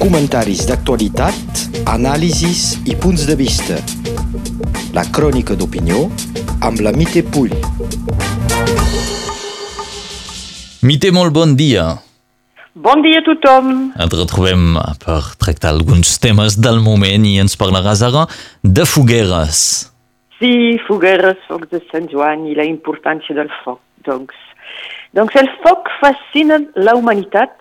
comentaris d'actualitat, anàlisis i punts de vista. La crònica d'opinió amb la Mite Pull. Mite, molt bon dia. Bon dia a tothom. Et retrobem per tractar alguns temes del moment i ens parlaràs ara de fogueres. Sí, fogueres, focs de Sant Joan i la importància del foc. Doncs, doncs el foc fascina la humanitat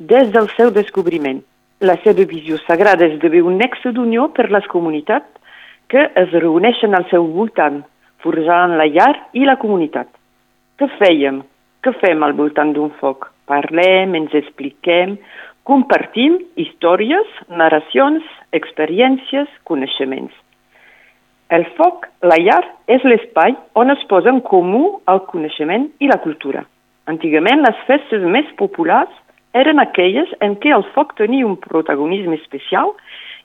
des del seu descobriment. La seva visió sagrada esdevé un nexe d'unió per les comunitats que es reuneixen al seu voltant, forjant la llar i la comunitat. Què fèiem? Què fem al voltant d'un foc? Parlem, ens expliquem, compartim històries, narracions, experiències, coneixements. El foc, la llar, és l'espai on es posa en comú el coneixement i la cultura. Antigament, les festes més populars eren aquelles en què el foc tenia un protagonisme especial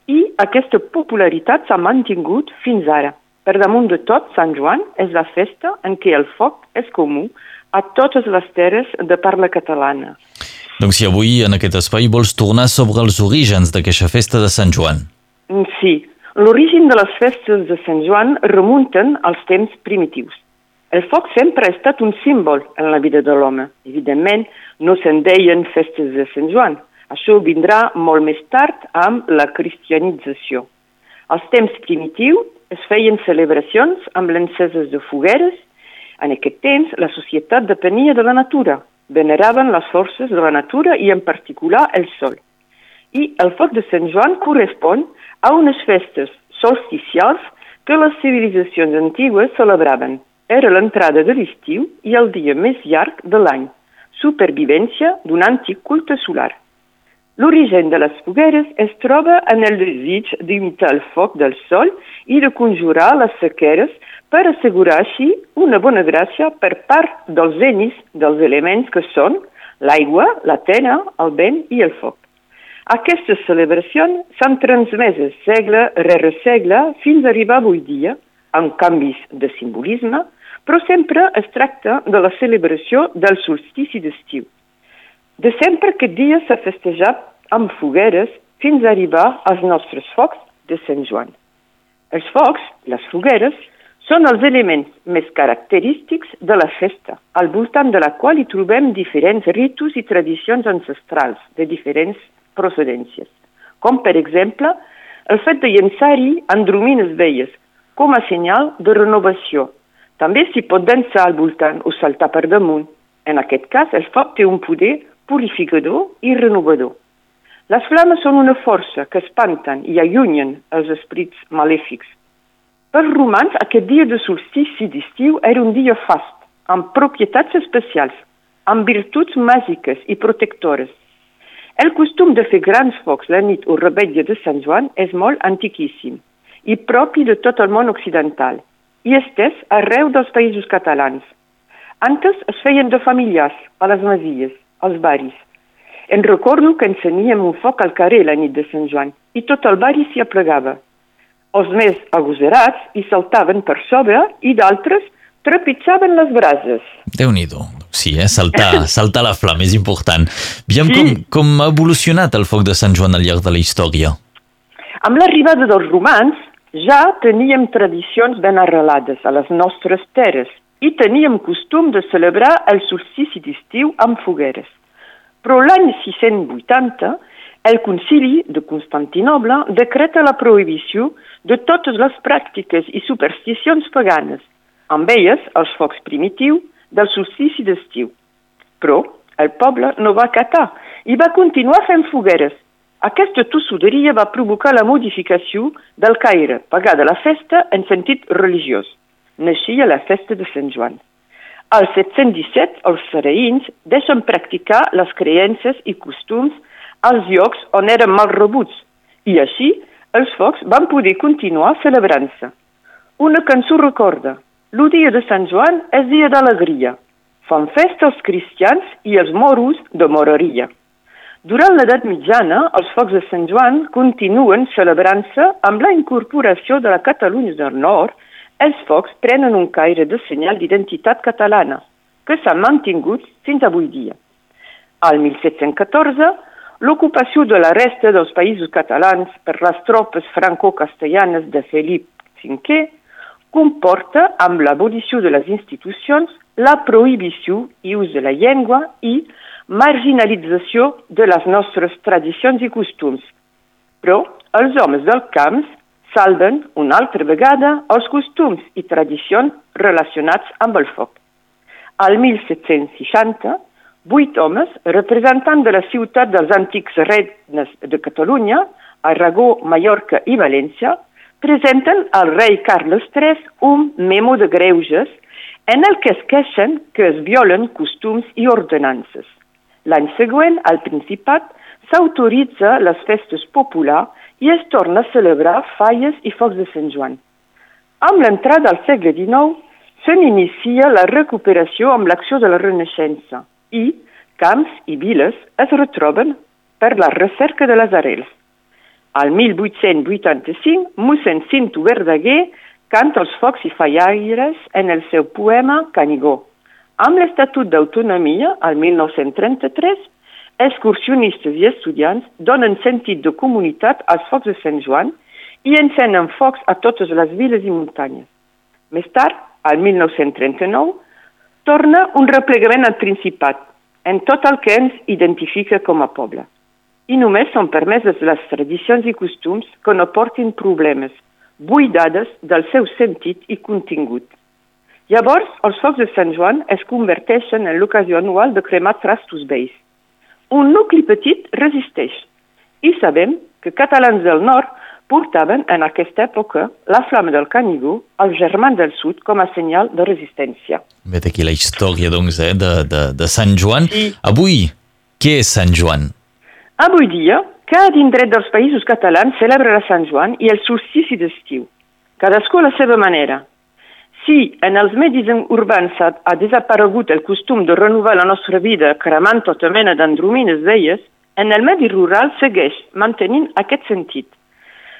i aquesta popularitat s'ha mantingut fins ara. Per damunt de tot, Sant Joan és la festa en què el foc és comú a totes les terres de parla catalana. Doncs si avui en aquest espai vols tornar sobre els orígens d'aquesta festa de Sant Joan. Sí, L'origen de les festes de Sant Joan remunten als temps primitius. El foc sempre ha estat un símbol en la vida de l'home. Evidentment, no se'n deien festes de Sant Joan. Això vindrà molt més tard amb la cristianització. Als temps primitius es feien celebracions amb l'enceses de fogueres. En aquest temps, la societat depenia de la natura. Veneraven les forces de la natura i en particular el sol. I el foc de Sant Joan correspon a unes festes solsticials que les civilitzacions antigues celebraven. Era l'entrada de l'estiu i el dia més llarg de l'any, supervivència d'un antic culte solar. L'origen de les fogueres es troba en el desig d'imitar el foc del sol i de conjurar les sequeres per assegurar així una bona gràcia per part dels enis dels elements que són l'aigua, la terra, el vent i el foc. Aquestes celebracions s'han transmeses segle rere segle fins a arribar avui dia, amb canvis de simbolisme, però sempre es tracta de la celebració del solstici d'estiu. De sempre aquest dia s'ha festejat amb fogueres fins a arribar als nostres focs de Sant Joan. Els focs, les fogueres, són els elements més característics de la festa, al voltant de la qual hi trobem diferents ritus i tradicions ancestrals de diferents procedències, com per exemple el fet de llençar-hi andromines velles com a senyal de renovació. També s'hi pot dansar al voltant o saltar per damunt. En aquest cas, el foc té un poder purificador i renovador. Les flames són una força que espanten i allunyen els esprits malèfics. Per romans, aquest dia de solstici d'estiu era un dia fast, amb propietats especials, amb virtuts màgiques i protectores. El costum de fer grans focs la nit o rebetlla de Sant Joan és molt antiquíssim i propi de tot el món occidental i estès arreu dels països catalans. Antes es feien de familiars, a les masies, als baris. En recordo que ensenyem un foc al carrer la nit de Sant Joan i tot el bari s'hi aplegava. Els més agosarats hi saltaven per sobre i d'altres trepitjaven les brases. Déu-n'hi-do. Sí, eh? saltar, saltar la flama és important. Aviam sí. com, com ha evolucionat el foc de Sant Joan al llarg de la història. Amb l'arribada dels romans ja teníem tradicions ben arrelades a les nostres terres i teníem costum de celebrar el solstici d'estiu amb fogueres. Però l'any 680 el concili de Constantinoble decreta la prohibició de totes les pràctiques i supersticions paganes, amb elles els focs primitius, del solstici d'estiu. Però el poble no va acatar i va continuar fent fogueres. Aquesta tossuderia va provocar la modificació del caire, pagada la festa en sentit religiós. Naixia la festa de Sant Joan. Al 717, els sareïns deixen practicar les creences i costums als llocs on eren mal rebuts i així els focs van poder continuar celebrant-se. Una cançó recorda el dia de Sant Joan és dia d'alegria. Fan festa els cristians i els moros de moreria. Durant l'edat mitjana, els focs de Sant Joan continuen celebrant-se amb la incorporació de la Catalunya del Nord. Els focs prenen un caire de senyal d'identitat catalana, que s'ha mantingut fins avui dia. Al 1714, l'ocupació de la resta dels països catalans per les tropes franco-castellanes de Felip V comporta, amb l'abolició de les institucions, la prohibició i ús de la llengua i marginalització de les nostres tradicions i costums. Però els homes del camp salven una altra vegada els costums i tradicions relacionats amb el foc. Al 1760, vuit homes, representants de la ciutat dels antics regnes de Catalunya, Aragó, Mallorca i València, presenten al rei Carles III un memo de greuges en el que es queixen que es violen costums i ordenances. L'any següent, al Principat, s'autoritza les festes populars i es torna a celebrar falles i focs de Sant Joan. Amb l'entrada al segle XIX, se n'inicia la recuperació amb l'acció de la Renaixença i camps i viles es retroben per la recerca de les arrels. Al 1885, mossèn Cinto Verdaguer canta els focs i fallaires en el seu poema Canigó. Amb l'Estatut d'Autonomia, al 1933, excursionistes i estudiants donen sentit de comunitat als focs de Sant Joan i encenen focs a totes les viles i muntanyes. Més tard, al 1939, torna un replegament al Principat, en tot el que ens identifica com a poble. I només són permeses les tradicions i costums que no portin problemes, buidades del seu sentit i contingut. Llavors, els focs de Sant Joan es converteixen en l'ocasió anual de cremar trastos vells. Un nucli petit resisteix i sabem que catalans del nord portaven en aquesta època la flama del Canigó als germans del sud com a senyal de resistència. Vet aquí la història, doncs, eh, de, de, de Sant Joan. Sí. Avui, què és Sant Joan? Avui dia, cada indret dels països catalans celebra la Sant Joan i el solstici d'estiu, cadascú a la seva manera. Si en els medis urbans ha, ha desaparegut el costum de renovar la nostra vida cremant tota mena d'andromines velles, en el medi rural segueix mantenint aquest sentit.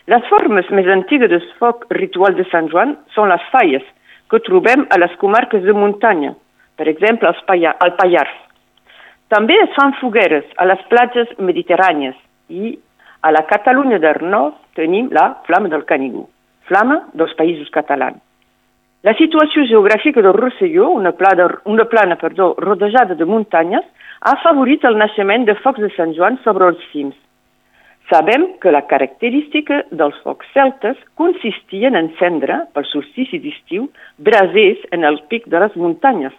Les formes més antigues del foc ritual de Sant Joan són les falles, que trobem a les comarques de muntanya, per exemple al Pallars. També es fan fogueres a les platges mediterrànies i a la Catalunya del Nord tenim la Flama del Canigó, flama dels països catalans. La situació geogràfica del Rosselló, una plana, una plana perdó, rodejada de muntanyes, ha favorit el naixement de focs de Sant Joan sobre els cims. Sabem que la característica dels focs celtes consistia en encendre, pel solstici d'estiu, brasers en el pic de les muntanyes,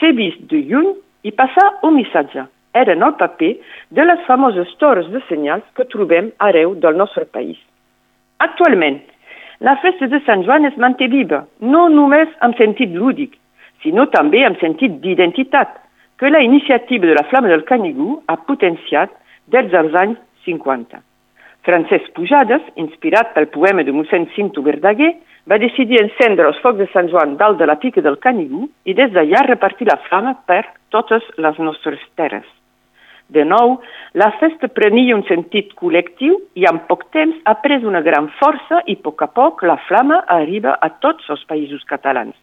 ser vist de lluny i passar un missatge. Eren el paper de les famoses torres de senyals que trobem arreu del nostre país. Actualment, la festa de Sant Joan es manté viva, no només en sentit lúdic, sinó també en sentit d'identitat, que la iniciativa de la Flama del Canigó ha potenciat des dels anys 50. Francesc Pujades, inspirat pel poema de mossèn Cinto Verdaguer, va decidir encendre els focs de Sant Joan dalt de la pica del Canigú i des d'allà repartir la flama per totes les nostres terres. De nou, la festa prenia un sentit col·lectiu i en poc temps ha pres una gran força i a poc a poc la flama arriba a tots els països catalans.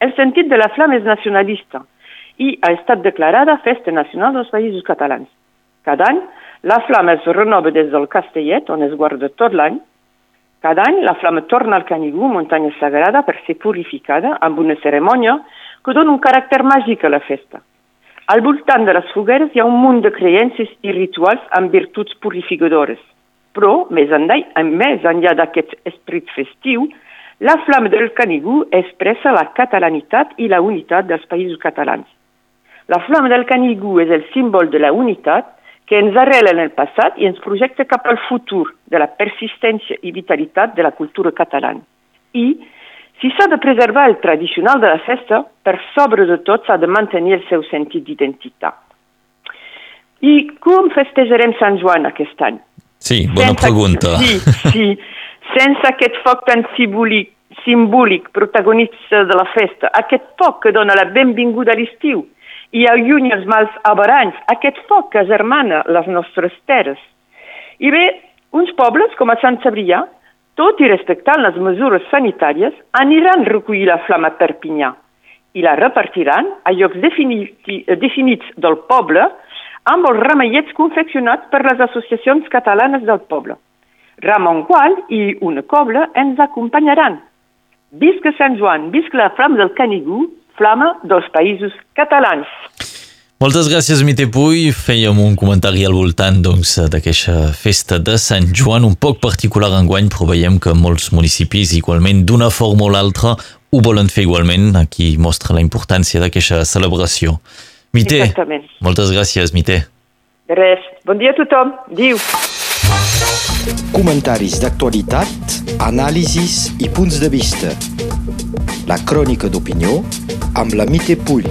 El sentit de la flama és nacionalista i ha estat declarada festa nacional dels països catalans. Cada any, la flama es renova des del Castellet, on es guarda tot l'any. Cada any, la flama torna al Canigú, muntanya sagrada, per ser purificada amb una cerimònia que dona un caràcter màgic a la festa. Al voltant de les fogueres hi ha un munt de creences i rituals amb virtuts purificadores. Però, més enllà, més enllà d'aquest esperit festiu, la flama del Canigú expressa la catalanitat i la unitat dels països catalans. La flama del Canigú és el símbol de la unitat que ens arrela en el passat i ens projecta cap al futur de la persistència i vitalitat de la cultura catalana. I, si s'ha de preservar el tradicional de la festa, per sobre de tot s'ha de mantenir el seu sentit d'identitat. I com festejarem Sant Joan aquest any? Sí, bona sense, pregunta. Sí, sí. Sense aquest foc tan simbòlic, simbòlic, protagonista de la festa, aquest foc que dona la benvinguda a l'estiu, i allunya els mals averanys, aquest foc que germana les nostres terres. I bé, uns pobles com a Sant Sabrià, tot i respectant les mesures sanitàries, aniran recollir la flama a Perpinyà i la repartiran a llocs definits del poble amb els remeiets confeccionats per les associacions catalanes del poble. Ramon Gual i una cobla ens acompanyaran. Visca Sant Joan, visca la flama del Canigú, flama dels països catalans. Moltes gràcies, Mite Puy. Fèiem un comentari al voltant doncs, d'aquesta festa de Sant Joan, un poc particular enguany, però veiem que molts municipis, igualment, d'una forma o l'altra, ho volen fer igualment. Aquí mostra la importància d'aquesta celebració. Mite, Exactament. moltes gràcies, Mite. De res. Bon dia a tothom. Diu. Comentaris d'actualitat, anàlisis i punts de vista. La crònica d'opinió amb la Mite Pull.